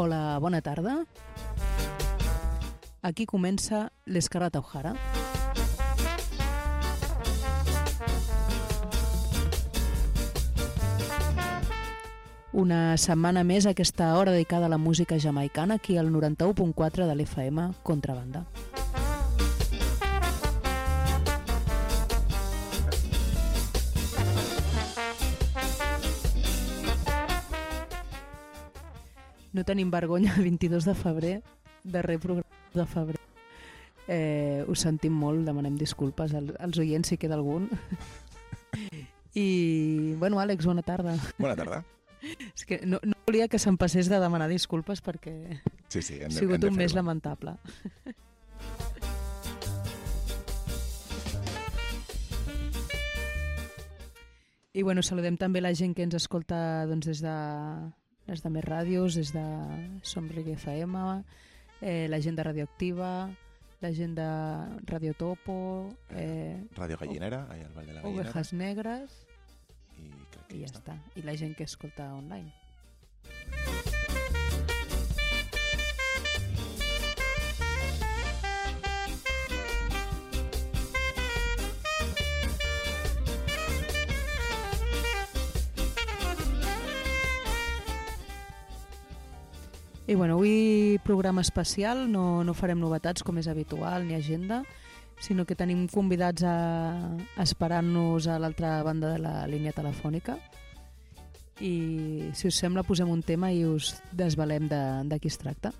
Hola, bona tarda. Aquí comença l'Escarlata O'Hara. Una setmana més aquesta hora dedicada a la música jamaicana aquí al 91.4 de l'FM Contrabanda. No tenim vergonya el 22 de febrer, darrer programa de febrer. Eh, ho sentim molt, demanem disculpes als, als oients si queda algun. I, bueno, Àlex, bona tarda. Bona tarda. És que no, no volia que se'm passés de demanar disculpes perquè Sí, sí, hem ha sigut hem de un mes lamentable. I bueno, saludem també la gent que ens escolta doncs, des de des de més ràdios, des de Som Reggae FM, eh, la gent de Radioactiva, la gent de Radio Topo, eh, Radio Gallinera, allà al Vall de la Gallinera. Ovejas Negres, I crec que i ja està. I la gent que escolta online. I bueno, avui programa especial, no, no farem novetats com és habitual ni agenda, sinó que tenim convidats a, esperar-nos a l'altra banda de la línia telefònica i si us sembla posem un tema i us desvalem de, de qui es tracta.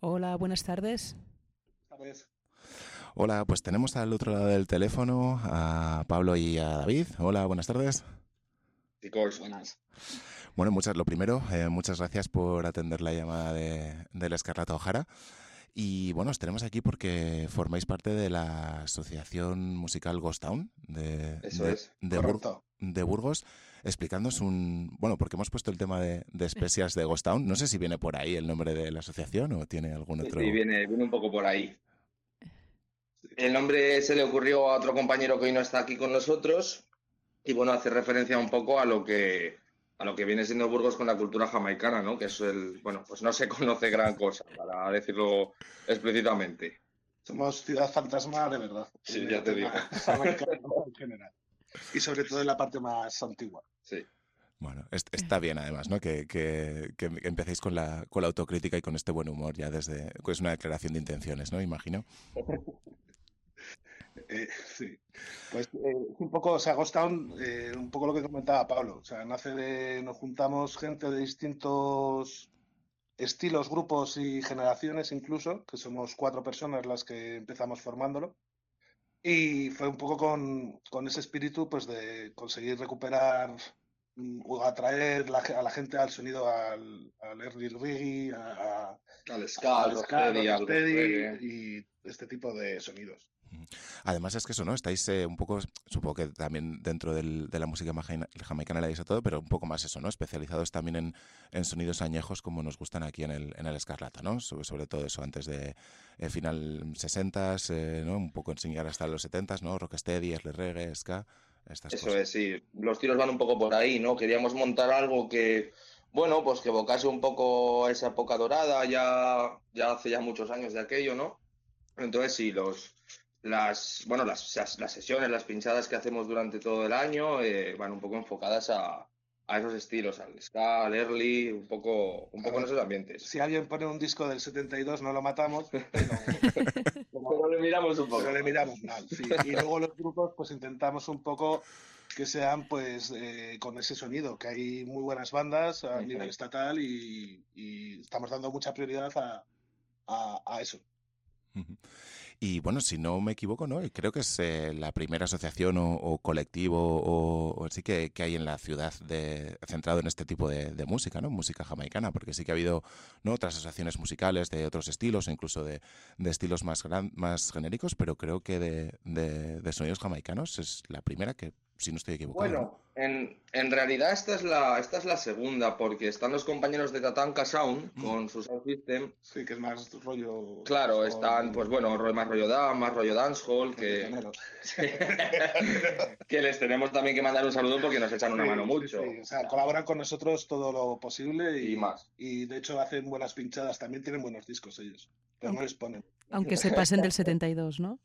Hola, buenas tardes. Hola, pues tenemos al otro lado del teléfono a Pablo y a David. Hola, buenas tardes. Chicos, buenas. Bueno, muchas, lo primero, eh, muchas gracias por atender la llamada de, de la Escarlata Ojara. Y bueno, os tenemos aquí porque formáis parte de la asociación musical Ghost Town de, Eso de, es, de, Bur- correcto. de Burgos. Explicándonos un. Bueno, porque hemos puesto el tema de, de especias de Ghost Town. No sé si viene por ahí el nombre de la asociación o tiene algún otro. sí, viene, viene un poco por ahí. El nombre se le ocurrió a otro compañero que hoy no está aquí con nosotros y bueno, hace referencia un poco a lo que a lo que viene siendo Burgos con la cultura jamaicana, ¿no? Que es el, bueno, pues no se conoce gran cosa, para decirlo explícitamente. Somos ciudad fantasma de verdad. Sí, ya el te jamaicano en general. Y sobre todo en la parte más antigua. Sí. Bueno, es- está bien además, ¿no? Que, que, que empecéis con la, con la autocrítica y con este buen humor ya desde... Es una declaración de intenciones, ¿no? Imagino. Eh, sí. Pues eh, un poco, o sea, Ghost Town, eh, un poco lo que comentaba Pablo. O sea, nace de. Nos juntamos gente de distintos estilos, grupos y generaciones incluso, que somos cuatro personas las que empezamos formándolo. Y fue un poco con, con ese espíritu, pues, de conseguir recuperar mm, o atraer la a la gente al sonido, al, al early reggae, a, a- Al ska, al al ska, al reggae. y este tipo de sonidos. Además es que eso, ¿no? Estáis eh, un poco, supongo que también dentro del- de la música jamaicana le a todo, pero un poco más eso, ¿no? Especializados también en, en sonidos añejos como nos gustan aquí en el, en el Escarlata, ¿no? Sobre, sobre todo eso, antes de eh, final 60s, eh, ¿no? Un poco enseñar hasta los 70s, ¿no? Rocksteady, early reggae, ska, estas Eso cosas. es, sí. Los tiros van un poco por ahí, ¿no? Queríamos montar algo que, bueno, pues que evocase un poco esa época dorada, ya, ya hace ya muchos años de aquello, ¿no? Entonces, sí, los, las, bueno, las, las, sesiones, las pinchadas que hacemos durante todo el año eh, van un poco enfocadas a, a esos estilos, al ska, al early, un poco, un poco en esos ambientes. Si alguien pone un disco del 72 no lo matamos, pero, Pero le miramos un poco. pero le miramos mal. sí. Y luego los grupos pues intentamos un poco que sean pues eh, con ese sonido, que hay muy buenas bandas a nivel estatal y, y estamos dando mucha prioridad a, a- a eso. Ujú. Y bueno, si no me equivoco, ¿no? Creo que es eh, la primera asociación o, colectivo o, así que, hay en la ciudad de, centrado en este tipo de, de música, ¿no? Música jamaicana, porque sí que ha habido ¿no? otras asociaciones musicales de otros estilos o incluso de, de estilos más, más genéricos, pero creo que de- de sonidos jamaicanos es la primera que, si no estoy equivocado. ¿no? Bueno, en, en realidad esta es la, esta es la segunda, porque están los compañeros de Tatanka Sound con su sound system. Sí, que es más rollo... Claro, están, pues bueno, más rollo dance, más rollo dancehall, que, que les tenemos también que mandar un saludo porque nos echan una Sí, mano sí, mucho. sí. O sea, colaboran con nosotros todo lo posible y, Y más. y de hecho hacen buenas pinchadas, también tienen buenos discos ellos, pero no les ponen. Aunque se pasen del 72, ¿no?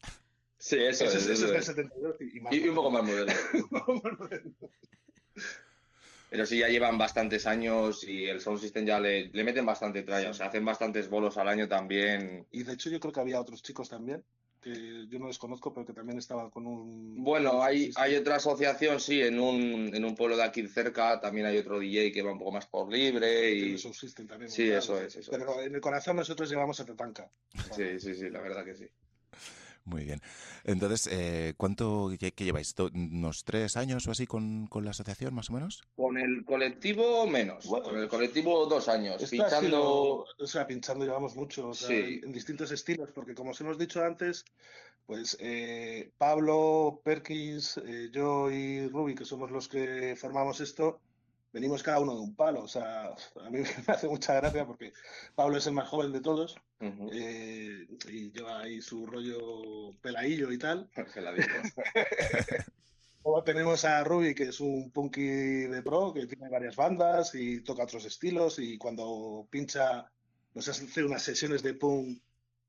Sí, eso Ese es, es, eso es del es. 72 y, más. Y, y un poco más moderno. Pero sí, ya llevan bastantes años y el sound system ya le, le meten bastante tralla. O sea, hacen bastantes bolos al año también. Y de hecho yo creo que había otros chicos también, que yo no les conozco, pero que también estaban con un... Bueno, hay, Sí, sí. hay otra asociación, sí, en un, en un pueblo de aquí cerca también hay otro DJ que va un poco más por libre y... System también, Sí, claro. eso es, eso Pero en el corazón nosotros llevamos a Tatanka. Sí, sí, sí, la verdad que sí. Muy bien. Entonces, eh, ¿cuánto que lleváis? ¿Unos tres años o así con, con la asociación, más o menos? Con el colectivo menos, Bueno, con el colectivo dos años, pinchando... sido- o sea, pinchando llevamos mucho, o sea, Sí. en, en distintos estilos, porque como os hemos dicho antes, pues eh, Pablo, Perkins, eh, yo y Ruby, que somos los que formamos esto, venimos cada uno de un palo. O sea, a mí me hace mucha gracia porque Pablo es el más joven de todos eh, y lleva ahí su rollo peladillo y tal. Luego tenemos a Ruby, que es un punky de pro, que tiene varias bandas y toca otros estilos y cuando pincha nos hace unas sesiones de punk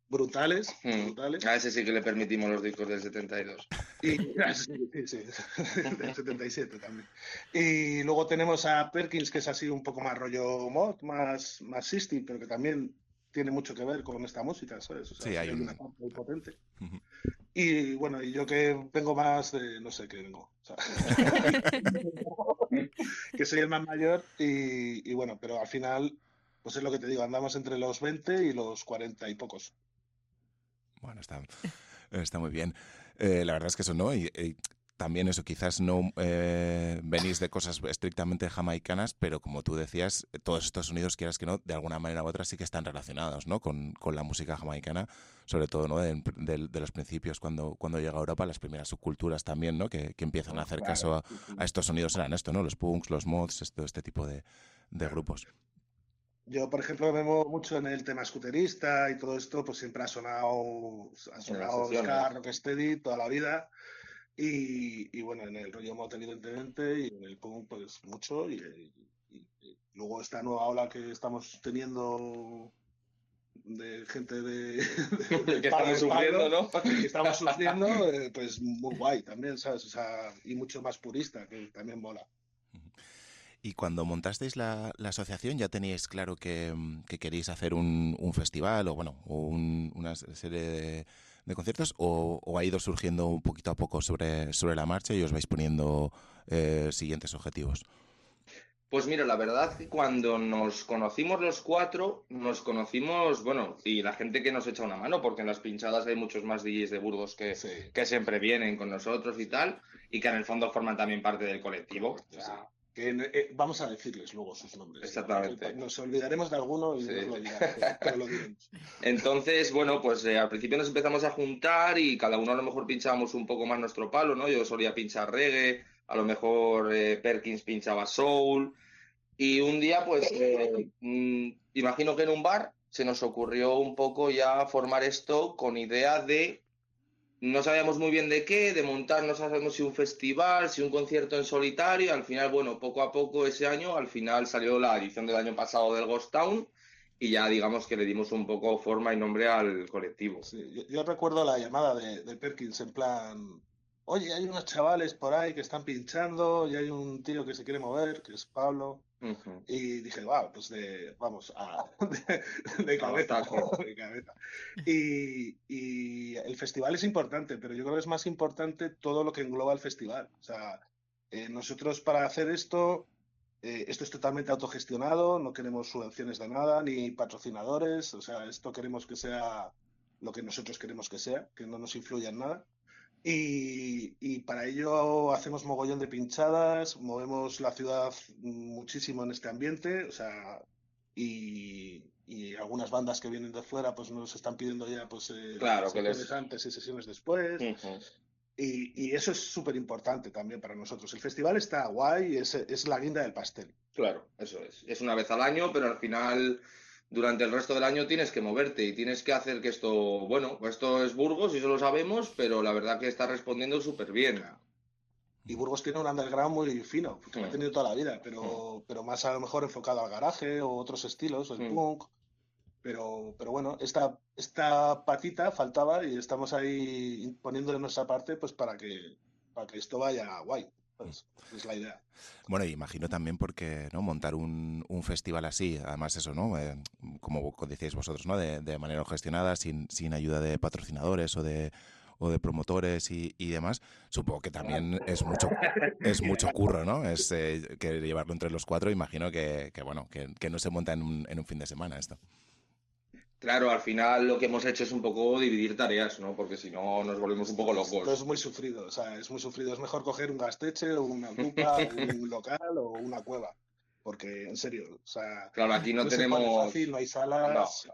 brutales, Mm. brutales. A ese sí que le permitimos los discos del 72. Y, sí, sí, sí, del 77 también. Y luego tenemos a Perkins, que es así un poco más rollo mod, más, más 60, pero que también tiene mucho que ver con esta música, ¿sabes? O sea, Sí, hay un- una parte muy potente. Y bueno, y yo que vengo más de, no sé qué vengo, o sea, que soy el más mayor y, y bueno, pero al final pues es lo que te digo, andamos entre los 20 y los 40 y pocos. Bueno, está, está muy bien. Eh, la verdad es que eso no, y, también eso, quizás no eh, venís de cosas estrictamente jamaicanas, pero como tú decías, todos estos sonidos, quieras que no, de alguna manera u otra sí que están relacionados ¿no? con, con la música jamaicana, sobre todo ¿no? de, los principios cuando, cuando llega a Europa, las primeras subculturas también, ¿no? que, que empiezan a hacer caso a, estos sonidos eran esto, ¿no? los punks, los mods, esto, este tipo de, de grupos. Yo, por ejemplo, me muevo mucho en el tema scooterista y todo esto, pues siempre ha sonado, ha sonado ska, rocksteady toda la vida. Y, bueno, en el rollo mod evidentemente y en el punk pues mucho y, luego esta nueva ola que estamos teniendo de gente de, que estamos sufriendo, ¿no? Que estamos sufriendo, eh, pues muy guay también, ¿sabes? O sea, y mucho más purista, que también mola. Y cuando montasteis la, asociación, ¿ya teníais claro que, que queréis hacer un, un, festival o, bueno, una serie de, de conciertos o, ha ido surgiendo un poquito a poco sobre, sobre la marcha y os vais poniendo eh, siguientes objetivos? Pues mira, la verdad que cuando nos conocimos los cuatro, nos conocimos, bueno, y la gente que nos echa una mano, porque en las pinchadas hay muchos más DJs de Burgos que, que siempre vienen con nosotros y tal, y que en el fondo forman también parte del colectivo. Que, eh, vamos a decirles luego sus nombres. Exactamente. Nos olvidaremos de alguno y lo diremos. Entonces, bueno, pues eh, al principio nos empezamos a juntar y cada uno a lo mejor pinchábamos un poco más nuestro palo, ¿no? Yo solía pinchar reggae, a lo mejor eh, Perkins pinchaba soul. Y un día, pues, mm, imagino que en un bar se nos ocurrió un poco ya formar esto con idea de no sabíamos muy bien de qué, de montar, no sabemos si un festival, si un concierto en solitario. Al final, bueno, poco a poco ese año, al final salió la edición del año pasado del Ghost Town y ya digamos que le dimos un poco forma y nombre al colectivo. yo, recuerdo la llamada de, de, Perkins en plan, oye, hay unos chavales por ahí que están pinchando y hay un tío que se quiere mover, que es Pablo. Y dije, wow, pues de, vamos, a, de, cabeza, Y, y, el festival es importante, pero yo creo que es más importante todo lo que engloba el festival. O sea, eh, nosotros para hacer esto, eh, esto es totalmente autogestionado, no queremos subvenciones de nada, ni patrocinadores, o sea, esto queremos que sea lo que nosotros queremos que sea, que no nos influya en nada. Y, para ello hacemos mogollón de pinchadas, movemos la ciudad muchísimo en este ambiente, o sea, y, algunas bandas que vienen de fuera pues nos están pidiendo ya pues eh, claro, sesiones antes y sesiones después. y, eso es súper importante también para nosotros. El festival está guay, es, es la guinda del pastel. Claro, eso es. Es una vez al año, pero al final durante el resto del año tienes que moverte y tienes que hacer que esto, bueno, esto es Burgos y eso lo sabemos, pero la verdad que está respondiendo súper bien. Y Burgos tiene un underground muy fino, que lo ha tenido toda la vida, pero, pero más a lo mejor enfocado al garaje o otros estilos, el punk. Pero, pero bueno, esta, esta patita faltaba y estamos ahí poniéndole nuestra parte pues para que, para que esto vaya guay. Pues, es la idea. Bueno, imagino también porque no montar un, un festival así, además eso, ¿no? Eh, como decíais vosotros, ¿no? De, de, manera gestionada, sin, sin ayuda de patrocinadores o de o de promotores y, y demás, supongo que también es mucho es mucho curro, ¿no? Es eh, que llevarlo entre los cuatro, imagino que, que bueno, que, que, no se monta en un, en un fin de semana esto. Claro, al final lo que hemos hecho es un poco dividir tareas, ¿no? Porque si no nos volvemos un poco locos. es muy sufrido, o sea, es muy sufrido. Es mejor coger un gasteche o una grupa, un local o una cueva. Porque, en serio, o sea... Claro, aquí no, tenemos... Fácil, no hay salas,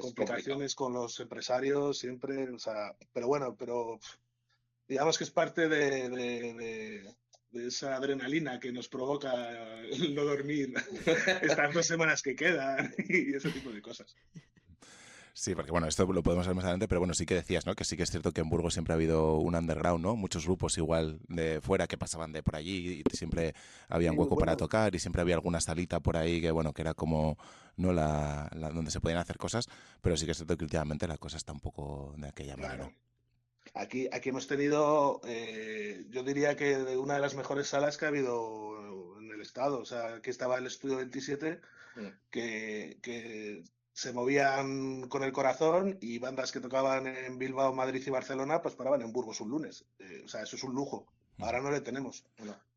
complicaciones con los empresarios siempre, o sea... Pero bueno, pero digamos que es parte de, de, de esa adrenalina que nos provoca el no dormir estas dos semanas que quedan y ese tipo de cosas. Sí, porque bueno, esto lo podemos ver más adelante, pero bueno, sí que decías, ¿no? Que sí que es cierto que en Burgos siempre ha habido un underground, ¿no? Muchos grupos igual de fuera que pasaban de por allí y siempre había un hueco para tocar y siempre había alguna salita por ahí que, bueno, que era como, ¿no? La, donde se podían hacer cosas, pero sí que es cierto que últimamente la cosa está un poco de aquella manera, Aquí, aquí hemos tenido, eh, yo diría que una de las mejores salas que ha habido en el estado. O sea, aquí estaba el Estudio 27, mm. que, que se movían con el corazón y bandas que tocaban en Bilbao, Madrid y Barcelona, pues paraban en Burgos un lunes. Eh, o sea, eso es un lujo. Ahora no le tenemos.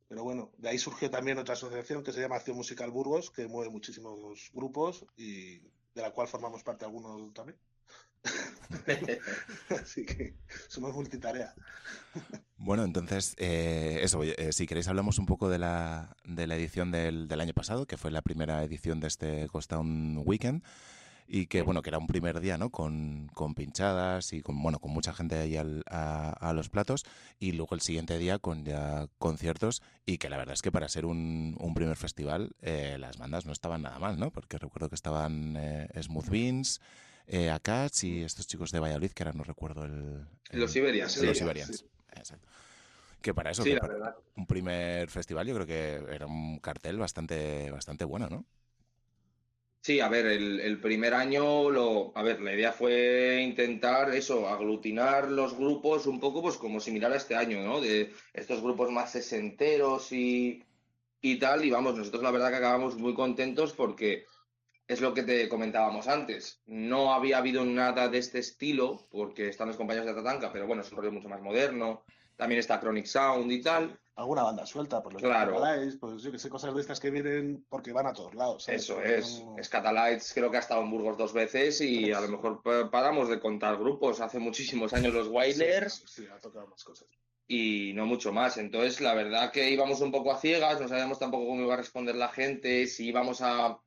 Pero bueno, de ahí surgió también otra asociación que se llama Acción Musical Burgos, que mueve muchísimos grupos y de la cual formamos parte algunos también. Así que somos multitarea. Bueno, entonces, eh, eso, eh, si queréis hablamos un poco de la, de la edición del, del, año pasado, que fue la primera edición de este Town Weekend, y que, bueno, que era un primer día, ¿no? Con, con pinchadas y con, bueno, con mucha gente ahí al, a, a, los platos, y luego el siguiente día con ya conciertos, y que la verdad es que para ser un, un primer festival, eh, las bandas no estaban nada mal, ¿no? Porque recuerdo que estaban Smooth Beans, eh, Akats y estos chicos de Valladolid, que ahora no recuerdo el... el los Iberians. Los Iberians, sí. exacto. Que para eso, sí, que para un primer festival, yo creo que era un cartel bastante, bastante bueno, ¿no? Sí, a ver, el, primer año, lo, a ver, la idea fue intentar eso, aglutinar los grupos un poco, pues como similar a este año, ¿no? De estos grupos más sesenteros y, y tal, y vamos, nosotros la verdad que acabamos muy contentos porque es lo que te comentábamos antes. No había habido nada de este estilo, porque están los compañeros de Tatanka, pero bueno, es un rollo mucho más moderno. También está Chronic Sound y tal. Alguna banda suelta, por los claro. Pues yo que sé, cosas de estas que vienen porque van a todos lados. ¿sabes? Eso es. no- Scatalites creo que ha estado en Burgos dos veces y a lo mejor pa- paramos de contar grupos. Hace muchísimos años los Wailers Sí, ha tocado más cosas. y no mucho más. Entonces, la verdad que íbamos un poco a ciegas, no sabíamos tampoco cómo iba a responder la gente, si íbamos a,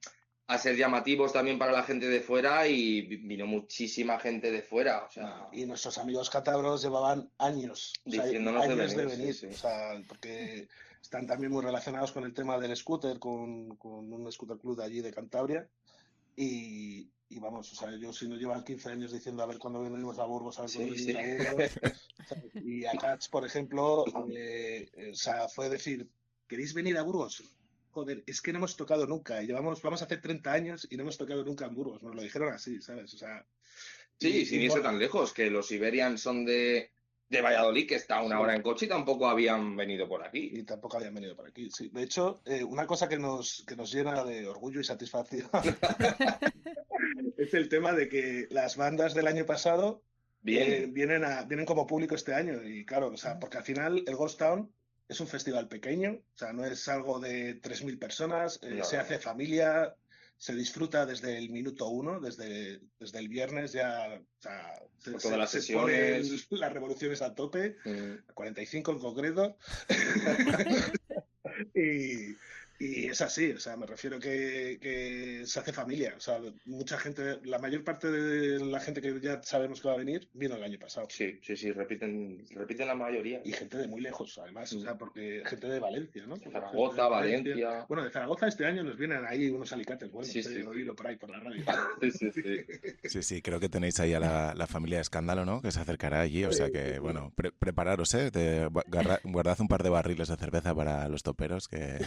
a ser llamativos también para la gente de fuera y vi- vino muchísima gente de fuera. O sea, Y nuestros amigos catabros llevaban años, o sea, Diciéndonos de años de venir, venir, sí, sí. o sea, porque están también muy relacionados con el tema del scooter, con, con un scooter club de allí de Cantabria. Y, y vamos, o sea, ellos si nos llevan 15 años diciendo a ver cuándo venimos a Burgos, a ver cuándo Sí, venimos a Burgos. Y a Cats, por ejemplo, eh, o sea, fue decir, ¿queréis venir a Burgos? Joder, es que no hemos tocado nunca. Llevamos, vamos a hacer 30 años y no hemos tocado nunca en Burgos. Nos lo dijeron así, ¿sabes? O sea. sí, y- sin irse bueno, tan lejos, que los Iberians son de, de Valladolid, que está una hora en coche y tampoco habían venido por aquí. y tampoco habían venido por aquí. Sí. De hecho, eh, una cosa que nos, que nos llena de orgullo y satisfacción es el tema de que las bandas del año pasado Bien. eh, vienen, a, vienen como público este año. Y claro, o sea, porque al final el Ghost Town es un festival pequeño, o sea, no es algo de 3.000 personas, eh, No, se no. hace familia, se disfruta desde el minuto uno, desde, desde el viernes ya, o sea, se, Con se- todas las se ponen sesiones. las revoluciones a tope. Mm. 45 en concreto. y, y es así, o sea, me refiero que, que se hace familia. O sea, mucha gente, la mayor parte de la gente que ya sabemos que va a venir, vino el año pasado. Sí, sí, sí, repiten, repiten la mayoría. Y gente de muy lejos, además, o Mm. sea, porque gente de Valencia, ¿no? Zaragoza, de Valencia. Bueno, de Zaragoza este año nos vienen ahí unos alicates buenos, Sí, eh, sí, oído por ahí por la radio. Sí, sí, sí. Sí, sí, creo que tenéis ahí a la, la familia de Escándalo, ¿no? Que se acercará allí, o sea que, bueno, pre- prepararos, ¿eh? Guarda- guardad un par de barriles de cerveza para los toperos, que...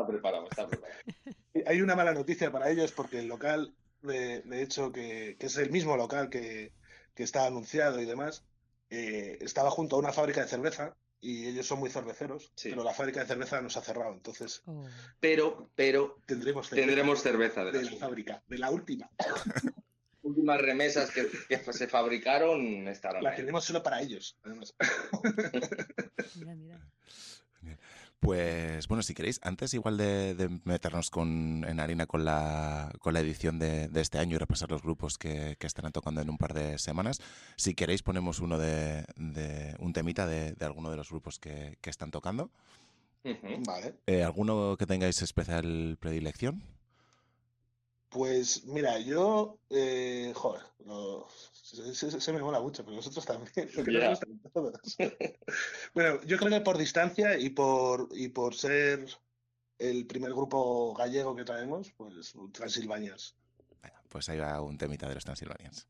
está preparado, está preparado. Hay una mala noticia para ellos porque el local, de, de hecho, que, que es el mismo local que, que está anunciado y demás, eh, estaba junto a una fábrica de cerveza y ellos son muy cerveceros, Sí. pero la fábrica de cerveza nos ha cerrado, entonces Oh. Pero, pero tendremos cerveza tendremos cerveza de de las la fábrica, de la última. últimas remesas que, que se fabricaron estarán La ahí. tenemos solo para ellos, además. Mira, mira. Pues bueno, si queréis, antes igual de, de meternos con, en harina con la, con la edición de, de este año y repasar los grupos que, que estarán tocando en un par de semanas, si queréis ponemos uno de, de un temita de, de alguno de los grupos que, que están tocando. Vale. Eh, ¿Alguno que tengáis especial predilección? Pues mira, yo, eh, joder, lo- se, se- me mola mucho, pero vosotros también, porque no Ya. me gustan todos. Bueno, yo creo que por distancia y por, y por ser el primer grupo gallego que traemos, pues Transilvanias. Venga, pues ahí va un temita de los Transilvanians.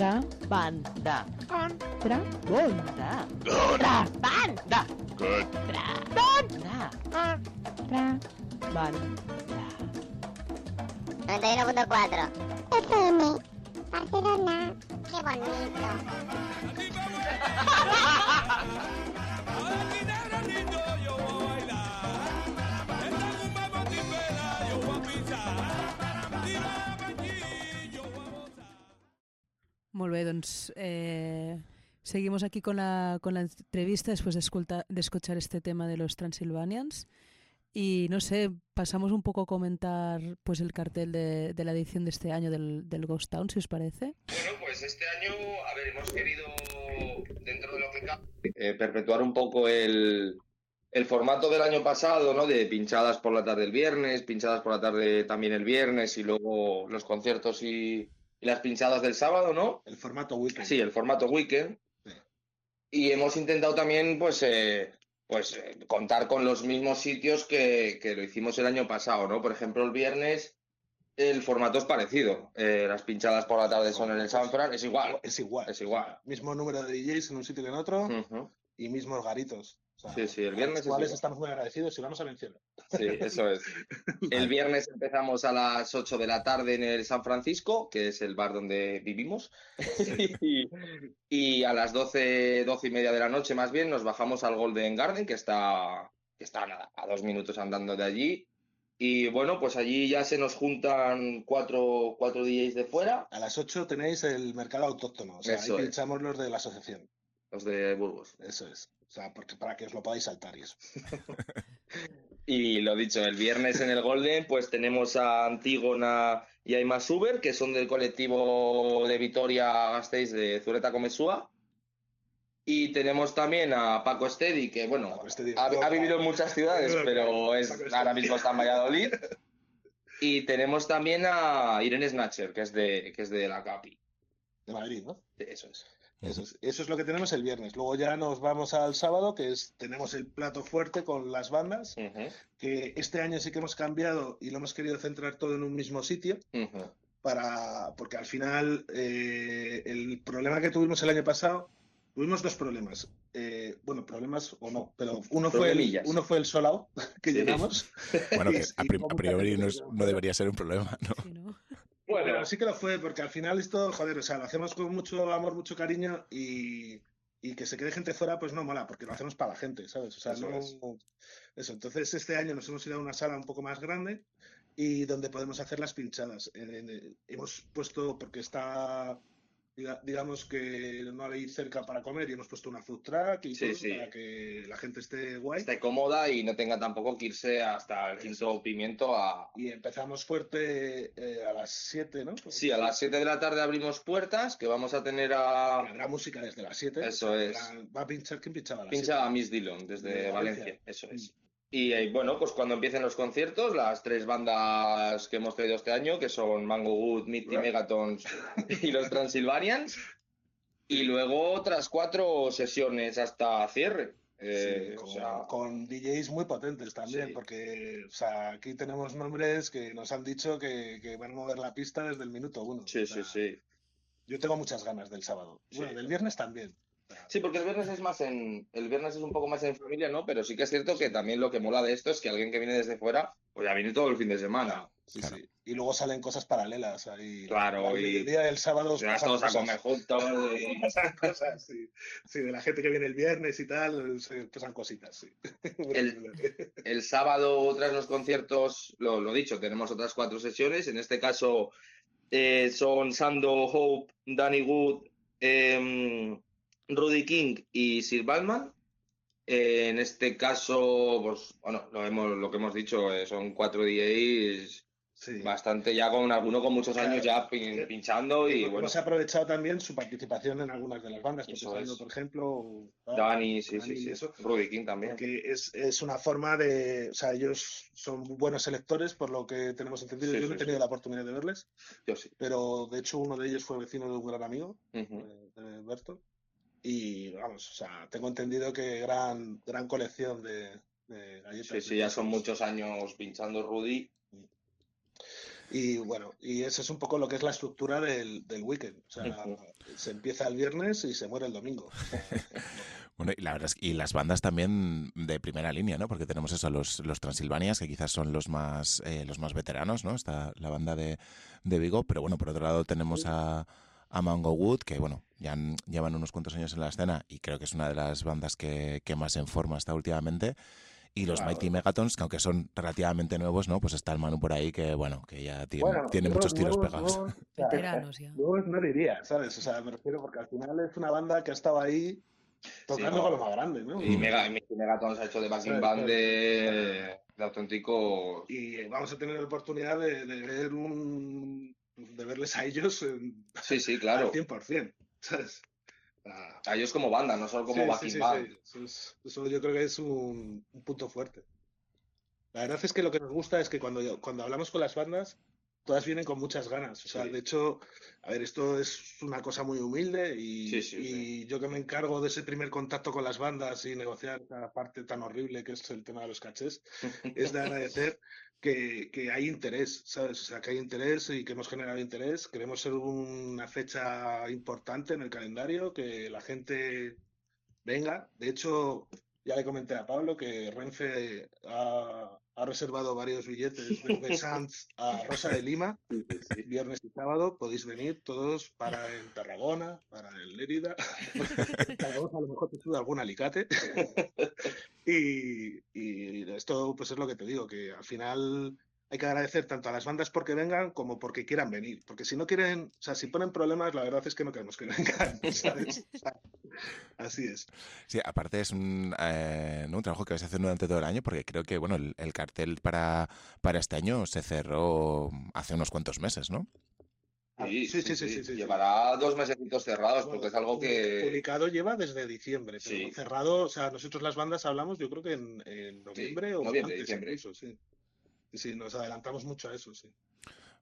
Tra, Banda. tra, Banda. Con Banda. Con Banda. tra. Banda. 91.4 FM Barcelona qué bonito Molt bé, doncs eh, seguimos aquí con la, con la entrevista después de, escuchar este tema de los Transylvanians. Y no sé, pasamos un poco a comentar pues el cartel de, de la edición de este año del, del Ghost Town, si os parece. Bueno, pues este año, a ver, hemos querido, dentro de lo que cabe, eh, perpetuar un poco el, el formato del año pasado, ¿no? De pinchadas por la tarde el viernes, pinchadas por la tarde también el viernes y luego los conciertos y, y las pinchadas del sábado, ¿no? El formato weekend. Sí, el formato weekend. Sí. Y hemos intentado también, pues, eh, pues eh, contar con los mismos sitios que, que lo hicimos el año pasado, ¿no? Por ejemplo, el viernes el formato es parecido. Eh, las pinchadas por la tarde son en el San Fran, es igual. Es igual. Es igual. Mismo número de DJs en un sitio que en otro y mismos garitos. O sea, Sí, sí, el viernes los cuales estamos muy agradecidos y vamos a mencionar. Sí, eso es. El viernes empezamos a las 8 de la tarde en el San Francisco, que es el bar donde vivimos. Y, y a las 12, 12 y media de la noche, más bien, nos bajamos al Golden Garden, que está, que está nada, a dos minutos andando de allí. Y bueno, pues allí ya se nos juntan cuatro, cuatro DJs de fuera, A las 8 tenéis el mercado autóctono. O sea, Eso ahí pinchamos los de la asociación. Los de Burgos. Eso es. O sea, porque, para que os lo podáis saltar y eso. Y lo dicho, el viernes en el Golden, pues tenemos a Antígona y a Ima Suber, que son del colectivo de Vitoria Gasteiz de Zureta Comesúa. Y tenemos también a Paco Estedi, que bueno, Paco Estedi. ha, ha vivido en muchas ciudades, pero es, ahora mismo está en Valladolid. Y tenemos también a Irene Snatcher, que es de, que es de la Capi. De Madrid, ¿no? Eso es. Eso es, eso es lo que tenemos el viernes. Luego ya nos vamos al sábado, que es tenemos el plato fuerte con las bandas, que este año sí que hemos cambiado y lo hemos querido centrar todo en un mismo sitio, para, porque al final eh, el problema que tuvimos el año pasado, tuvimos dos problemas. Eh, bueno, problemas o no, pero uno fue el, uno fue el solao que Sí. llegamos. Bueno, que Y- a, priori no, es- debería ser un problema, ¿no? Sí, ¿no? Bueno, Pero sí que lo fue, porque al final esto, joder, o sea, lo hacemos con mucho amor, mucho cariño y, y que se quede gente fuera, pues no mola, porque lo hacemos para la gente, ¿sabes? O sea, Eso no. es. Eso, entonces este año nos hemos ido a una sala un poco más grande y donde podemos hacer las pinchadas. En- en- hemos puesto, porque está, diga- digamos que no hay cerca para comer y hemos puesto una food truck y Sí, todo sí. para que la gente esté guay. esté cómoda y no tenga tampoco que irse hasta el quinto pimiento a, Y empezamos fuerte eh, a las 7, ¿no? Sí, a las 7 de la tarde abrimos puertas, que vamos a tener a... Habrá música desde las 7. Eso es. Va a pinchar, ¿quién pinchaba a las Pincha 7? a Miss Dillon desde De Valencia. Valencia. eso es. Y eh, bueno, pues cuando empiecen los conciertos, las tres bandas que hemos traído este año, que son Mango Good, Mitty Megatons y los Transylvanians, y luego otras cuatro sesiones hasta cierre. Eh, Sí, o con, sea, con DJs muy potentes también, Sí. porque o sea, aquí tenemos nombres que nos han dicho que, que van a mover la pista desde el minuto uno. sí, O sí, sea, sí. Yo tengo muchas ganas del sábado. Sí. Bueno, del viernes también. Sí, porque el viernes es más en, el viernes es un poco más en familia, ¿no? Pero sí que es cierto que también lo que mola de esto es que alguien que viene desde fuera, pues ya viene todo el fin de semana. sí, Claro. sí. Y luego salen cosas paralelas ahí. Claro, y- mediodía del sábado pasan todos a cosas. comer juntos. y- Pasan cosas, sí. Sí, de la gente que viene el viernes y tal, se pasan cositas, sí. El- El sábado, tras los conciertos, lo, lo dicho, tenemos otras cuatro sesiones. En este caso eh, son Sando, Hope, Danny Wood, em, Rudy King y Sir Balman. Eh, en este caso, pues bueno, lo, hemos, lo que hemos dicho, eh, son cuatro DJs Sí. bastante ya con alguno con muchos años ya pin- pinchando y Hemos bueno, aprovechado también su participación en algunas de las bandas, por ejemplo, Dani, sí, Dani sí, y sí, eso. Rudy King también. Porque es, es una forma de, o sea, ellos son buenos selectores, por lo que tenemos entendido. Sí, Yo no he tenido la oportunidad de verles, Yo sí. pero de hecho uno de ellos fue vecino de un gran amigo, de, de Berto. Y vamos, o sea, tengo entendido que gran, gran colección de, de galletas. Sí, sí, ya son muchos años pinchando Rudy. Y bueno, y eso es un poco lo que es la estructura del, del weekend. O sea, se empieza el viernes y se muere el domingo. Bueno, y la verdad es que- y las bandas también de primera línea, ¿no? Porque tenemos eso, los, los Transilvanias, que quizás son los más, eh, los más veteranos, ¿no? Está la banda de, de Vigo, pero bueno, por otro lado tenemos a, a Mango Wood, que bueno, ya han- llevan unos cuantos años en la escena y creo que es una de las bandas que, que más en forma está últimamente. Y los Claro. Mighty Megatons, que aunque son relativamente nuevos, ¿no? Pues está el Manu por ahí que, bueno, que ya tiene, Bueno, tiene nuevos, muchos tiros nuevos, pegados. nuevos, o sea, Veteranos ya. nuevos no diría, ¿sabes? O sea, me refiero porque al final es una banda que ha estado ahí tocando no. con lo más grande, ¿no? Y Mega, y Megatons ha hecho de backing Sí, band sí. de, de auténtico. Y vamos a tener la oportunidad de, de ver un de verles a ellos en, Sí, sí, al claro. 100%, ¿sabes? Ah, A ellos como banda, no solo como sí, backing sí, band. sí. Eso, es- eso yo creo que es un, un punto fuerte. La verdad es que lo que nos gusta es que cuando, cuando hablamos con las bandas, todas vienen con muchas ganas. O sea, de hecho, a ver, esto es una cosa muy humilde y, y yo que me encargo de ese primer contacto con las bandas y negociar esa parte tan horrible que es el tema de los cachés, es de agradecer que, que hay interés, ¿sabes? O sea, que hay interés y que hemos generado interés. Queremos ser una fecha importante en el calendario, que la gente venga. De hecho, ya le comenté a Pablo que Renfe ha, ha reservado varios billetes desde Sanz a Rosa de Lima, viernes y sábado. Podéis venir todos para en Tarragona, para en Lérida. Tarragona a lo mejor te sube algún alicate. Y, y esto pues es lo que te digo, que al final hay que agradecer tanto a las bandas porque vengan como porque quieran venir. Porque si no quieren, o sea, si ponen problemas, la verdad es que no queremos que vengan, así es. Sí, aparte es un, eh, ¿no? un trabajo que vais a hacer durante todo el año, porque creo que bueno el, el cartel para, para este año se cerró hace unos cuantos meses, ¿no? Sí, Sí, sí, sí, sí, sí, sí. Llevará dos mesecitos cerrados porque es algo que. Publicado lleva desde diciembre, pero Sí. cerrado, o sea, nosotros las bandas hablamos yo creo que en, en noviembre o noviembre, antes diciembre. incluso. Sí, sí, nos adelantamos mucho a eso, sí.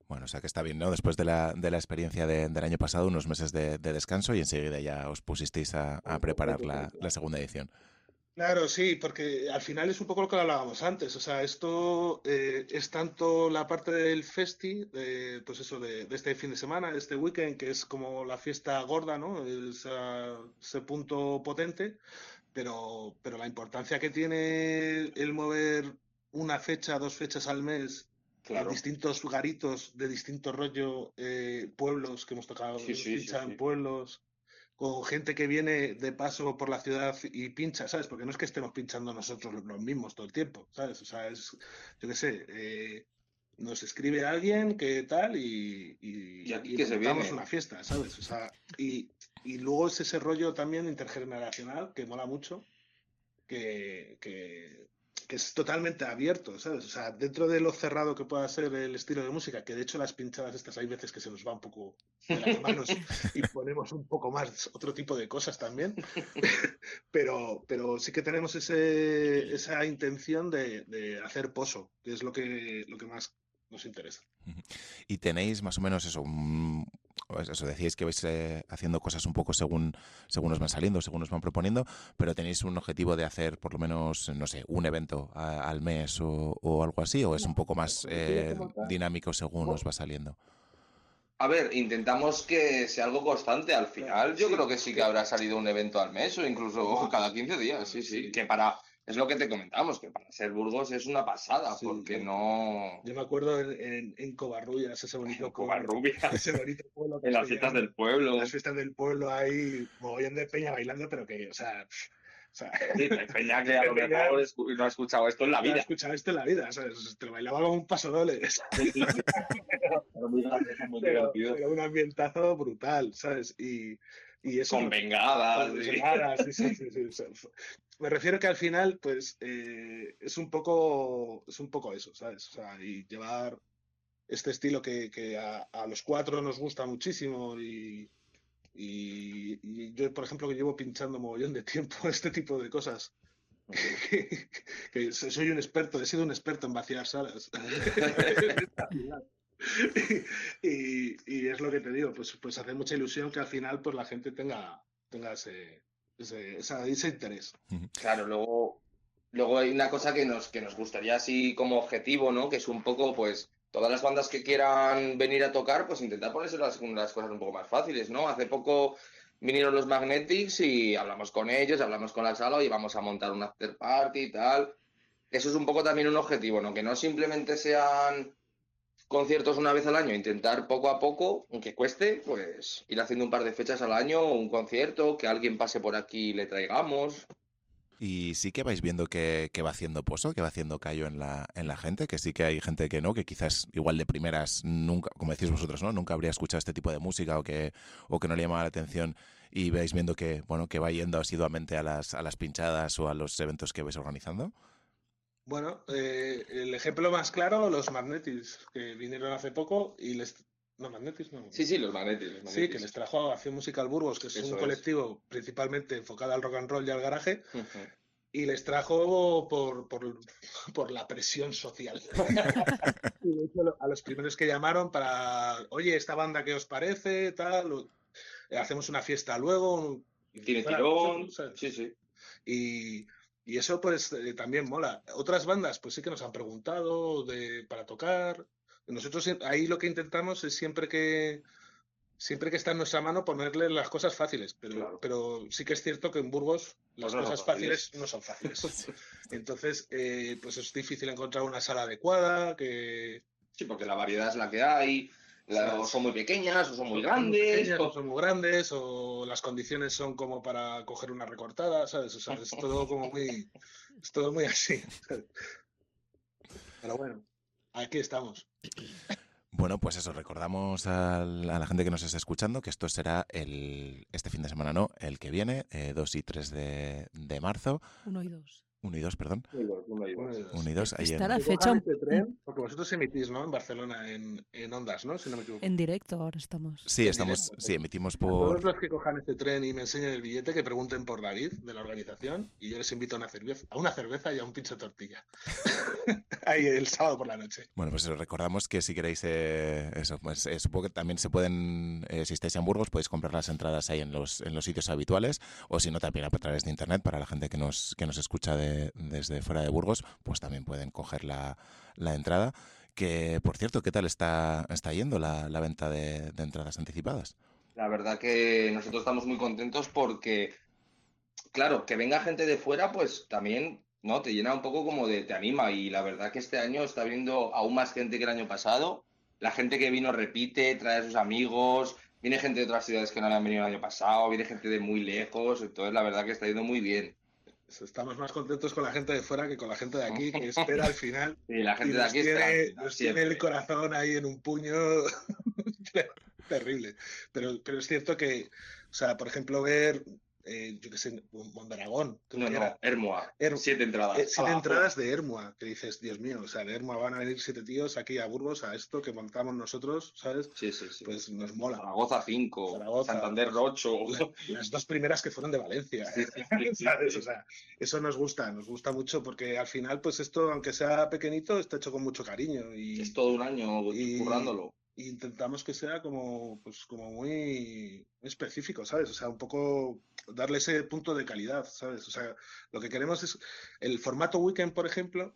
Bueno, o sea que está bien, ¿no? Después de la, de la experiencia de- del año pasado, unos meses de, de descanso y enseguida ya os pusisteis a, a preparar la, la segunda edición. Claro, sí, porque al final es un poco lo que hablábamos antes. O sea, esto eh, es tanto la parte del festi, de, pues eso, de, de este fin de semana, de este weekend, que es como la fiesta gorda, ¿no? Esa- ese punto potente, pero, pero la importancia que tiene el mover una fecha, dos fechas al mes, Claro. distintos garitos de distinto rollo, eh, pueblos que hemos tocado, Sí, sí, sí, pincha en pueblos con gente que viene de paso por la ciudad y pincha, ¿sabes? Porque no es que estemos pinchando nosotros los mismos todo el tiempo, ¿sabes? O sea, es, yo qué sé, eh, nos escribe alguien que tal y, y, Y aquí y que se viene. una fiesta, ¿sabes? O sea, y, y luego es ese rollo también intergeneracional que mola mucho, que, que, que es totalmente abierto, ¿sabes? O sea, dentro de lo cerrado que pueda ser el estilo de música, que de hecho las pinchadas estas hay veces que se nos va un poco de las manos y ponemos un poco más otro tipo de cosas también, pero, pero sí que tenemos ese, esa intención de, de hacer pozo, que es lo que, lo que más nos interesa. Y tenéis más o menos eso, un- eso decíais que vais eh, haciendo cosas un poco según, según os van saliendo, según os van proponiendo, pero tenéis un objetivo de hacer por lo menos, no sé, un evento a- al mes o, o algo así, o es un poco más eh, dinámico según os va saliendo. A ver, intentamos que sea algo constante. Al final, yo Sí. creo que sí que habrá salido un evento al mes o incluso cada 15 días. Sí, sí. Que para. Es lo que te comentamos, que para ser Burgos es una pasada, Sí, porque yo- no. Yo me acuerdo en, en, en Covarrubias, ese bonito pueblo, Covarrubias, ese bonito pueblo en las fiestas del pueblo. las fiestas del pueblo hay mogollón de peña bailando, pero que, o sea, o sea, Sí, peña que a lo mejor no ha escuchado esto en la no he vida. escuchado esto en la vida, ¿sabes? Te lo bailaba como un paso doble, Pero pero, pero un ambientazo brutal, ¿sabes? Y, Y eso, Con bengadas. Con sí. sí, o sea, Me refiero que al final, pues, eh, es un poco, es un poco eso, ¿sabes? O sea, y llevar este estilo que, que a, a los cuatro nos gusta muchísimo y, y, y yo, por ejemplo, que llevo pinchando mogollón de tiempo este tipo de cosas. Que, que soy un experto, he sido un experto en vaciar salas. y, y es lo que te digo, pues, pues hace mucha ilusión que al final pues la gente tenga, tenga ese, ese, interés. Claro, luego, luego hay una cosa que nos, que nos gustaría así como objetivo, ¿no? Que es un poco, pues, todas las bandas que quieran venir a tocar, pues intentar ponerse las, las cosas un poco más fáciles, ¿no? Hace poco vinieron los Magnetics y hablamos con ellos, hablamos con la sala y vamos a montar un after party y tal. Eso es un poco también un objetivo, ¿no? Que no simplemente sean conciertos una vez al año, intentar poco a poco, aunque cueste, pues ir haciendo un par de fechas al año, un concierto, que alguien pase por aquí y le traigamos. Y sí que vais viendo que, va haciendo pozo, que va haciendo callo en la, en la gente, que sí que hay gente que no, que quizás igual de primeras nunca, como decís vosotros, ¿no? Nunca habría escuchado este tipo de música o que, o que no le llamaba la atención y vais viendo que, bueno, que va yendo asiduamente a las, a las pinchadas o a los eventos que vais organizando. Bueno, eh, el ejemplo más claro, los Magnetics, que vinieron hace poco y les... No, Magnetics no. Sí, sí, los Magnetics. los Sí, que les trajo a Acción Musical Burgos, que es Eso un es. colectivo principalmente enfocado al rock and roll y al garaje, y les trajo por, por, por la presión social. Y de hecho, lo- a los primeros que llamaron para, oye, esta banda, ¿qué os parece? Tal, hacemos una fiesta luego. un- Tiene tirón. Sí, sí. Y, y eso pues eh, también mola. Otras bandas pues sí que nos han preguntado de, para tocar. Nosotros ahí lo que intentamos es siempre que siempre que está en nuestra mano ponerle las cosas fáciles, pero, Claro. pero sí que es cierto que en Burgos las Pues no cosas fáciles. fáciles no son fáciles. Entonces, eh, pues es difícil encontrar una sala adecuada, que Sí, porque la variedad es la que hay. La- o son muy pequeñas o son muy son grandes. pequeñas, o- son muy grandes, o las condiciones son como para coger una recortada, ¿sabes? O sea, es todo como muy, es todo muy así. ¿sabes? Pero bueno, aquí estamos. Bueno, pues eso, recordamos al- a la gente que nos está escuchando que esto será el, este fin de semana, no, el que viene, eh, 2 y 3 de, de marzo, Uno y dos. 1 y 2, perdón, Bueno, 1 y 2, ahí Está en, la fecha un- este tren, porque vosotros emitís, ¿no? En Barcelona, en, en Ondas, ¿no? Si no me equivoco. en directo ahora estamos. Sí, estamos, sí, emitimos por... Todos los que cojan este tren y me enseñen el billete, que pregunten por David de la organización y yo les invito a una cerveza, a una cerveza y a un pincho de tortilla. Ahí el sábado por la noche. Bueno, pues os recordamos que si queréis eh, eso, pues eh, supongo que también se pueden, eh, si estáis en Burgos, podéis comprar las entradas ahí en los, en los sitios habituales, o si no, también a través de internet, para la gente que nos, que nos escucha de- desde fuera de Burgos, pues también pueden coger la, la entrada. Que, por cierto, ¿qué tal está, está yendo la, la venta de, de entradas anticipadas? La verdad que nosotros estamos muy contentos porque, claro, que venga gente de fuera, pues también, ¿no? Te llena un poco como de, te anima. Y la verdad que este año está viendo aún más gente que el año pasado. La gente que vino repite, trae a sus amigos, viene gente de otras ciudades que no habían venido el año pasado, viene gente de muy lejos. Entonces, la verdad que está yendo muy bien. Estamos más contentos con la gente de fuera que con la gente de aquí, que espera al final Y la y gente de aquí tiene, está nos tiene el corazón ahí en un puño terrible. Pero, pero es cierto que, o sea, por ejemplo, ver, eh, yo qué sé, Mondragón, creo No, que no, era, Hermoa. Her- Siete entradas. eh, siete entradas de Hermua, que dices, Dios mío, o sea, de Hermua van a venir siete tíos aquí a Burgos a esto que montamos nosotros, ¿sabes? Sí, sí, sí. Pues nos mola. Zaragoza 5, Zaragoza. Santander 8. Las dos primeras que fueron de Valencia. Sí, sí, sí, sí. O sea, eso nos gusta, nos gusta mucho porque al final, pues esto, aunque sea pequeñito, está hecho con mucho cariño y, Es todo un año Y- currándolo. intentamos que sea como, pues, como muy específico, ¿sabes? O sea, un poco darle ese punto de calidad, ¿sabes? O sea, lo que queremos es el formato weekend, por ejemplo,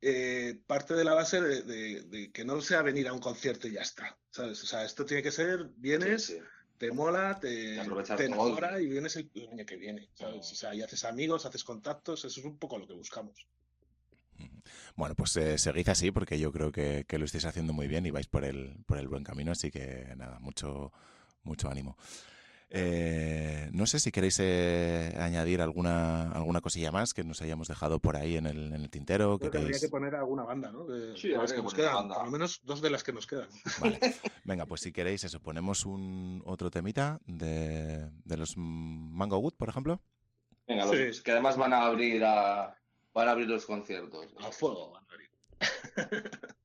eh, parte de la base de, de- de que no sea venir a un concierto y ya está, ¿sabes? O sea, esto tiene que ser, vienes, Sí, sí. te mola, te, te enamora y vienes el, el año que viene, ¿sabes? O sea, y haces amigos, haces contactos, eso es un poco lo que buscamos. Bueno, pues eh, seguid así porque yo creo que, que lo estáis haciendo muy bien y vais por el, por el buen camino, así que nada, mucho, mucho ánimo. Eh, no sé si queréis eh, añadir alguna, alguna cosilla más que nos hayamos dejado por ahí en el, en el tintero. Creo que que habría que poner alguna banda, ¿no? De, Sí, las que que nos quedan. banda. Por lo menos dos de las que nos quedan. Vale. Venga, pues si queréis eso, ponemos un otro temita de, de los Mango Wood, por ejemplo. Venga, los- Sí. que además van a abrir a, van a abrir los conciertos. A fuego, van a abrir.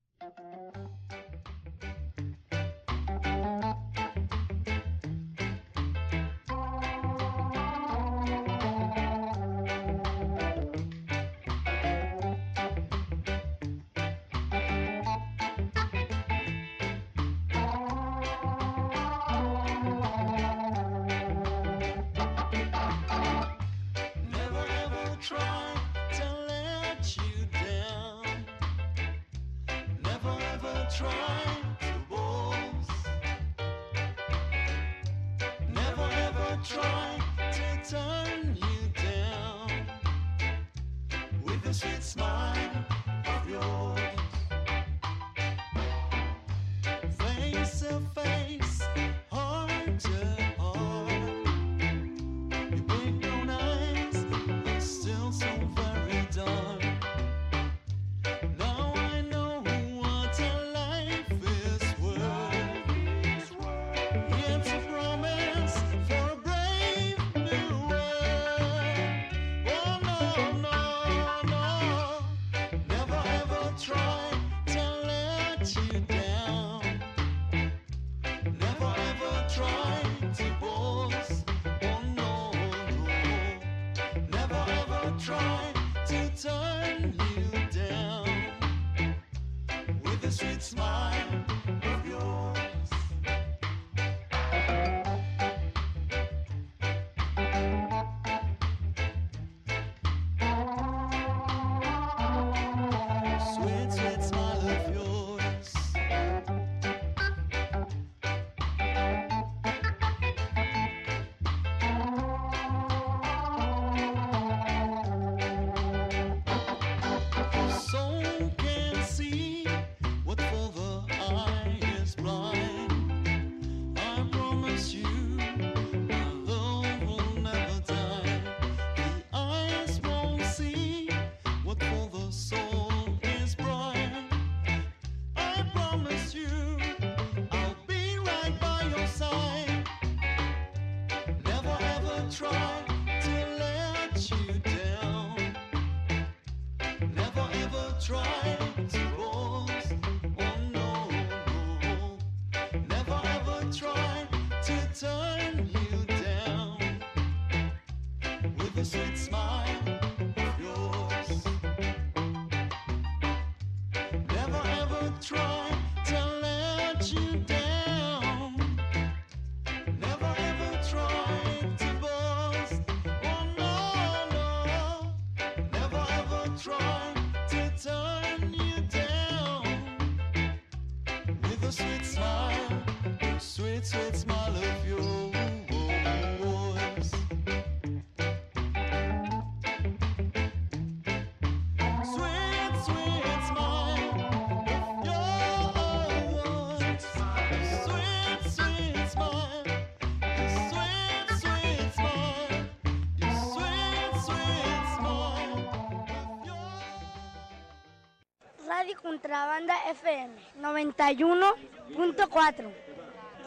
Contrabanda FM 91.4.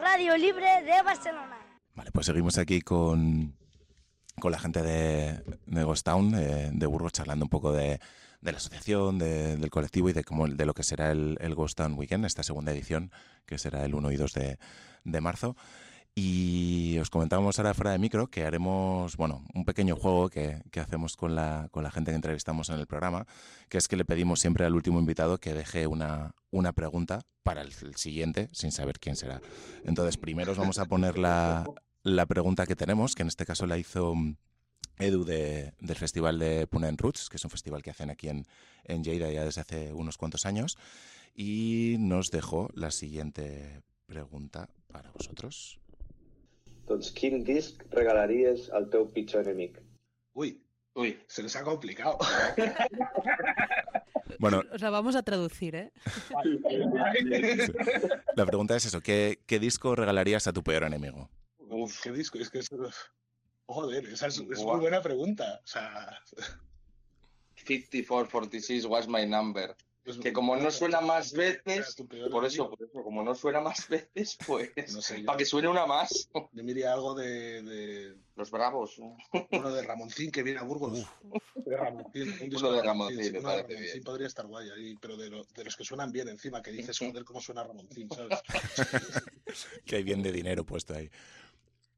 Radio Libre de Barcelona. Vale, pues seguimos aquí con, con la gente de, de Ghost Town, eh, de Burgos, charlando un poco de, de la asociación, de- del colectivo y de, cómo, de lo que será el, el Ghost Town Weekend, esta segunda edición, que será el 1 y 2 de, de marzo. Y os comentábamos ahora fuera de micro que haremos, bueno, un pequeño juego que, hacemos con la, con la gente que entrevistamos en el programa, que es que le pedimos siempre al último invitado que deje una, pregunta para el, siguiente, sin saber quién será. Entonces, primero os vamos a poner la, pregunta que tenemos, que en este caso la hizo mm, Edu de- del Festival de Punen Roots, que es un festival que hacen aquí en, en ya desde hace unos cuantos años, y nos dejó la siguiente pregunta para vosotros. Doncs quin disc regalaries al teu pitjor enemic? Uy, Uy, se les ha complicado. Bueno, Os la vamos a traducir, ¿eh? la pregunta es eso, ¿qué, qué disco regalarías a tu peor enemigo? uf. ¿Qué disco? Es que es... Joder, esa es, es muy buena pregunta. O sea, 5446 was my number. Es- Que como no suena más veces, por eso, enemigo. por eso, como no suena más veces, pues No sé, yo, para que suene una más. yo me diría algo de, de Los bravos. ¿no? uno de Ramoncín que viene a Burgos. De Ramoncín, un disco Uno de Ramoncín, sí, me uno de parece Ramoncín bien. podría estar guay ahí, pero de, lo- de los que suenan bien encima, que dices, joder, cómo suena Ramoncín, ¿sabes? Que hay bien de dinero puesto ahí.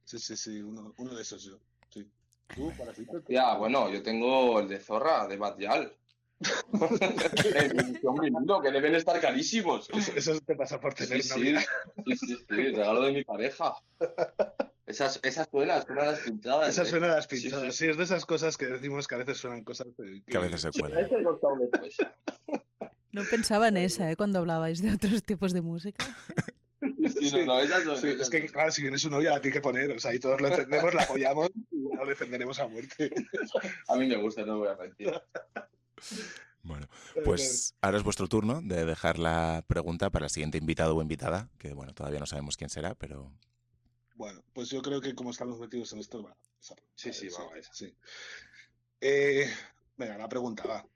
Sí, sí, sí, uno, uno de esos yo. Sí. ¿Tú, Parasito? Ya, bueno, yo tengo el de Zorra, de Badial. que deben estar carísimos. Eso, eso te pasa por tener Sí, sí, novia. sí, sí, sí, regalo de mi pareja. Esas, esas suenan, suenan las pintadas. Esas ¿eh? suenan las Sí, sí. pintadas. Sí, es de esas cosas que decimos que a veces suenan cosas que, Que a veces se Sí, cuelan. no pensaba en esa, ¿eh? Cuando hablabais de otros tipos de música. Sí, no, no, esas no- Sí, es esas que, claro, si viene su novia la tiene que poner, o sea, y todos lo entendemos, la apoyamos y lo defenderemos a muerte. A mí me gusta, no voy a mentir. Bueno, pues ahora es vuestro turno de dejar la pregunta para el siguiente invitado o invitada, que bueno, todavía no sabemos quién será, pero Bueno, pues yo creo que como estamos metidos en esto, va. esa- Sí, sí, va, va, esa. sí. Eh, venga, la pregunta va.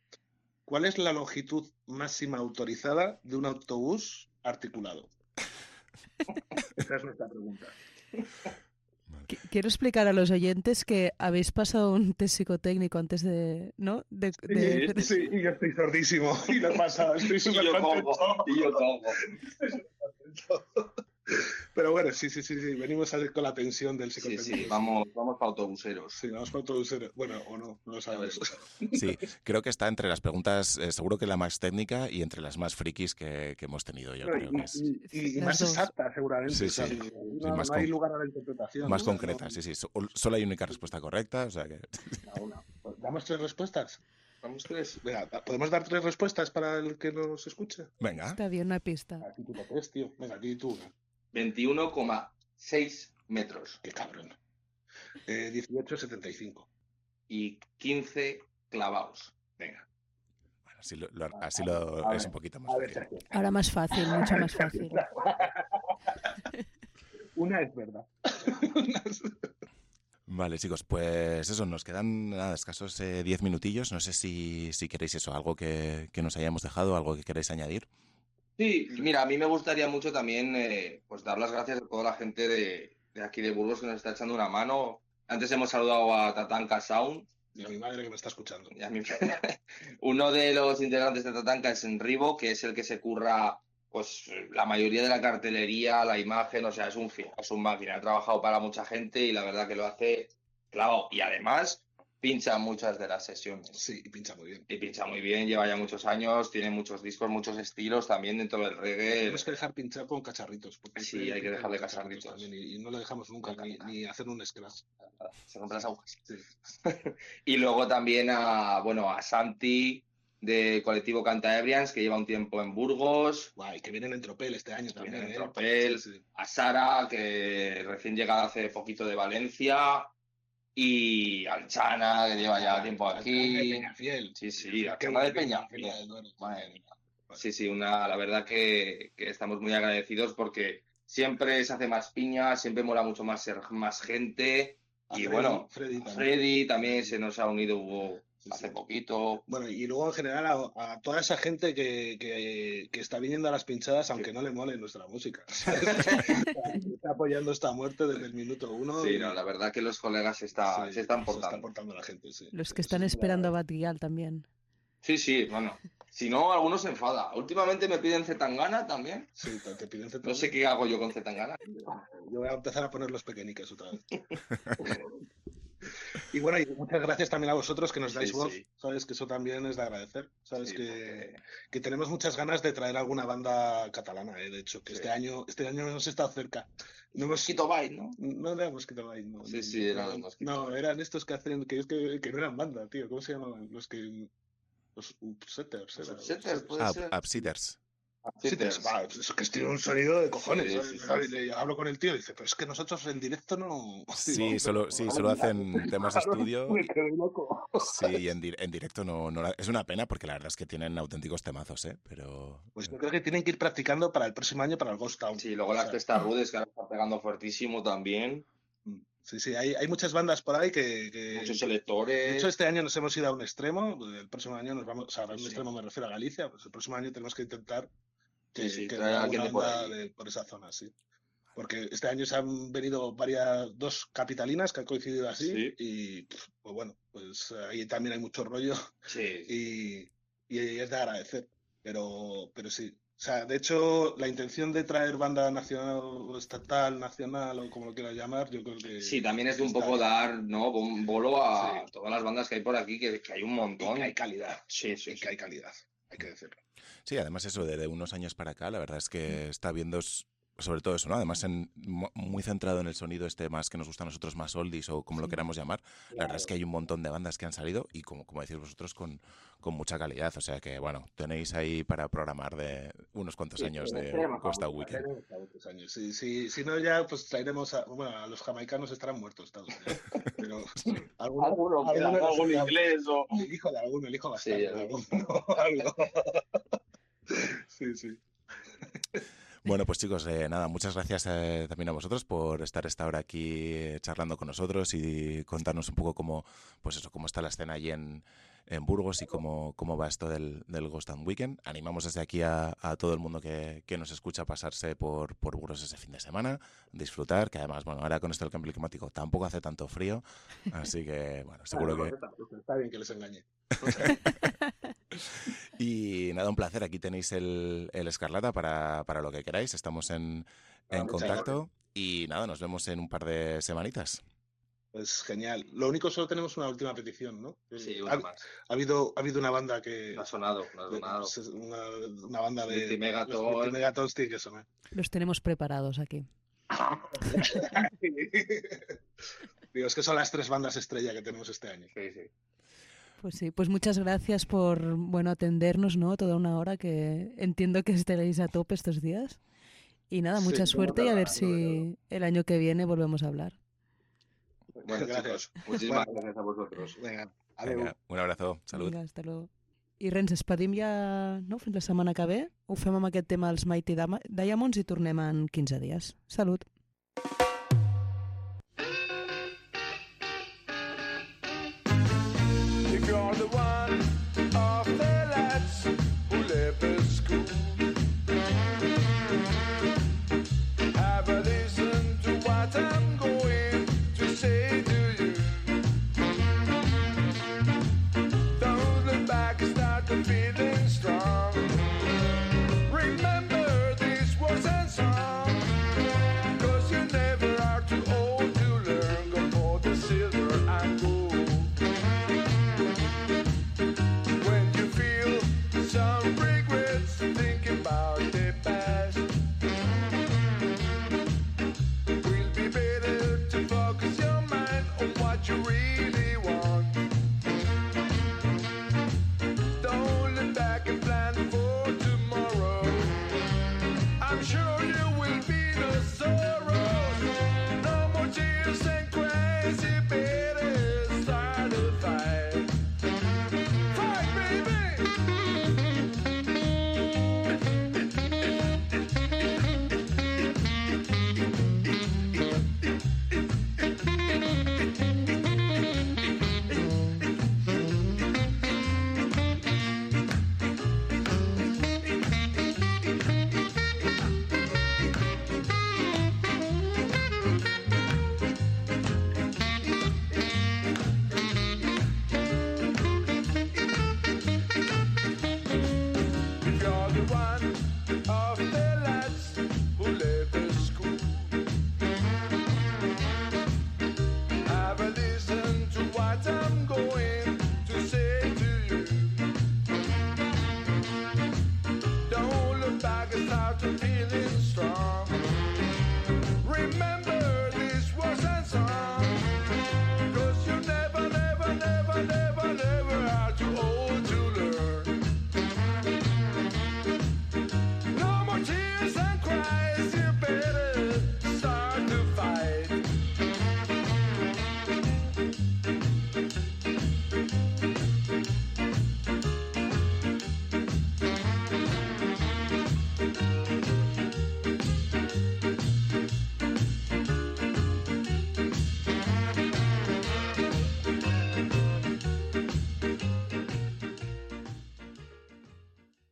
¿Cuál es la longitud máxima autorizada de un autobús articulado? Esa es nuestra pregunta. Qu- Quiero explicar a los oyentes que habéis pasado un test psicotécnico antes de, ¿no? De, de- Sí, sí, y yo estoy sordísimo y lo he pasado, estoy Y súper yo contento. y yo cojo. Pero bueno, sí, sí, sí, sí, venimos a ver con la tensión del Sí, psicotécnico. sí, vamos, vamos para autobuseros. Sí, vamos para autobuseros. Bueno, o no, no lo sabemos. sí, creo que está entre las preguntas, eh, seguro que la más técnica y entre las más frikis que, que hemos tenido, yo creo que es Y, y- y más dos. exacta, seguramente. Sí, o sea, sí. no, Sí, más no hay lugar a la interpretación. más ¿no? concreta, sí, sí, so- solo hay única respuesta correcta, o sea que. Pues ¿Damos tres respuestas? Vamos tres. Venga, ¿podemos dar tres respuestas para el que nos escuche? venga, Está bien, una pista. Aquí tú tres, tío. Venga, aquí tú. 21,6 metros Qué cabrón. Eh, 1875. y 15 clavados. Venga. bueno, así lo, lo- así lo- a es un poquito más ver, fácil. Ahora más fácil, mucho más fácil. Una es verdad. Vale, chicos, pues eso, nos quedan nada, escasos eh, 10 minutillos. No sé si, si queréis eso, algo que, que nos hayamos dejado, algo que queráis añadir. Sí, mira, a mí me gustaría mucho también eh, pues dar las gracias a toda la gente de, de aquí de Burgos que nos está echando una mano. Antes hemos saludado a Tatanka Sound, Y a mi madre que me está escuchando. y a mí- uno de los integrantes de Tatanka es Enribo, que es el que se curra pues la mayoría de la cartelería, la imagen, o sea, es un es un máquina, ha trabajado para mucha gente y la verdad que lo hace clavado. Y además pincha muchas de las sesiones. Sí, y pincha muy bien. Y pincha muy bien, lleva ya muchos años, tiene muchos discos, muchos estilos también dentro del reggae. Tenemos que dejar pinchar con cacharritos. porque Sí, hay que dejarle con cacharritos. también, y, no lo dejamos nunca, ni, ni hacer un scratch. Se rompen las agujas. Sí. Y luego también a, bueno, a Santi de Colectivo Cantabrians, que lleva un tiempo en Burgos, Guay, que vienen en tropel este año también. viene en ¿eh? Tropel, Sí, sí. a Sara, que recién llegada hace poquito de Valencia, y al Chana, que lleva ya tiempo Alcalde de aquí. Peñafiel. Sí, sí, Alcalde de Peñafiel. Sí, sí, una, la verdad que, que estamos muy agradecidos porque siempre se hace más piña, siempre mola mucho más ser más gente. A Y Freddy- bueno, Freddy también. Freddy también se nos ha unido hace sí. poquito. Bueno, y luego en general a, a toda esa gente que, que, que está viniendo a las pinchadas, aunque no le mole nuestra música. está apoyando esta muerte desde el minuto uno. Sí, y- no, la verdad que los colegas se, está- sí, se están Se está portando. portando la gente, sí. Los que están es esperando a Batguial también. Sí, sí, bueno. Si no, algunos se enfada. Últimamente me piden Zetangana también. Sí, te, piden No sé qué hago yo con Zetangana. Yo voy a empezar a poner los pequeñiques otra vez. y bueno, y muchas gracias también a vosotros que nos dais Sí, voz, sí. sabes que eso también es de agradecer, sabes Sí, que, porque- que tenemos muchas ganas de traer alguna banda catalana, eh, de hecho, que Sí. este año este año hemos estado cerca. No hemos Bite, ¿no? no era Mosquito Bite, no. Sí, sí, eran no, No, eran estos que hacen que es que, que no eran banda, tío, ¿cómo se llamaban? Los que los upsetters, Los upsetters, puede Up, ser. Upsetters. Upsetters, va, es que tiene un sonido de cojones. Sí, ¿sabes? sí, sí. ¿sabes? Le hablo con el tío y dice, pero es que nosotros en directo no. Sí, solo, sí, solo hacen temas de estudio. Me quedé loco. Sí, y en, di- en directo no, no la- es una pena porque la verdad es que tienen auténticos temazos, ¿eh? Pero Pues yo creo que tienen que ir practicando para el próximo año para el Ghost Town. Sí, luego las testas rudes que ahora están pegando fuertísimo también. Sí, sí, hay, hay muchas bandas por ahí que, que- Muchos De selectores. hecho, este año nos hemos ido a un extremo. El próximo año nos vamos, o sea, a un Sí. extremo me refiero a Galicia. Pues el próximo año tenemos que intentar que, Sí, sí, que traer a alguien de por de- por esa zona, sí. Porque este año se han venido varias, dos capitalinas que han coincidido así. Sí. Y pues bueno, pues ahí también hay mucho rollo Sí. y, y es de agradecer. Pero, pero sí. O sea, de hecho, la intención de traer banda nacional o estatal, nacional o como lo quieras llamar, yo creo que. Sí, también es de un poco dar, ¿no? Un bolo a Sí. todas las bandas que hay por aquí, que, que hay un Y montón. que hay calidad. Sí, sí, Y que hay calidad, hay que decirlo. Sí, además eso, desde unos años para acá, la verdad es que está viendo sobre todo eso, ¿no? Además, en, mu- muy centrado en el sonido este más que nos gusta a nosotros, más oldies o como lo queramos llamar. La verdad es que hay un montón de bandas que han salido y, como, como decís vosotros, con, con mucha calidad. O sea que, bueno, tenéis ahí para programar de unos cuantos años de Costa Weekend. Años. Si, si, si no, ya pues traeremos a. Bueno, a los jamaicanos estarán muertos todos. ya. Pero alguno, Alguno algún inglés o... El hijo de alguno, el hijo bastante. Sí, de alguno, algo. Sí, sí. Bueno, pues chicos, eh, nada, muchas gracias eh, también a vosotros por estar esta hora aquí eh, charlando con nosotros y contarnos un poco cómo, pues eso, cómo está la escena allí en, en Burgos y cómo, cómo va esto del, del Ghost and Weekend. Animamos desde aquí a, a todo el mundo que, que nos escucha a pasarse por, por Burgos ese fin de semana, disfrutar, que además, bueno, ahora con esto del cambio climático tampoco hace tanto frío, así que, bueno, seguro que... Está bien que les engañe. Y nada, un placer. Aquí tenéis el, el Escarlata para, para lo que queráis. Estamos en, Ah, en contacto. Y nada, nos vemos en un par de semanitas. Pues genial. Lo único, solo tenemos una última petición, ¿no? Sí, ha, una más. ha habido, ha habido una banda que. No ha sonado, no ha de- sonado. una, una banda de. Multimegatons. los Multimegatons tiene que sonar. Los tenemos preparados aquí. Digo, es que son las tres bandas estrella que tenemos este año. Sí, sí. Pues sí, pues muchas gracias por bueno atendernos, ¿no? Toda una hora que entiendo que estaréis a tope estos días. Y nada, Sí, mucha no suerte y a ver si el año que viene volvemos a hablar. Bueno, Gracias. muchísimas Bueno. gracias a vosotros. Venga. Vinga, un abrazo. Salut. Vinga, hasta luego. I res, ens despedim ja no? fins la setmana que ve. Ho fem amb aquest tema dels Mighty Diamonds i tornem en 15 dies. Salut. the one. failure will be the soul.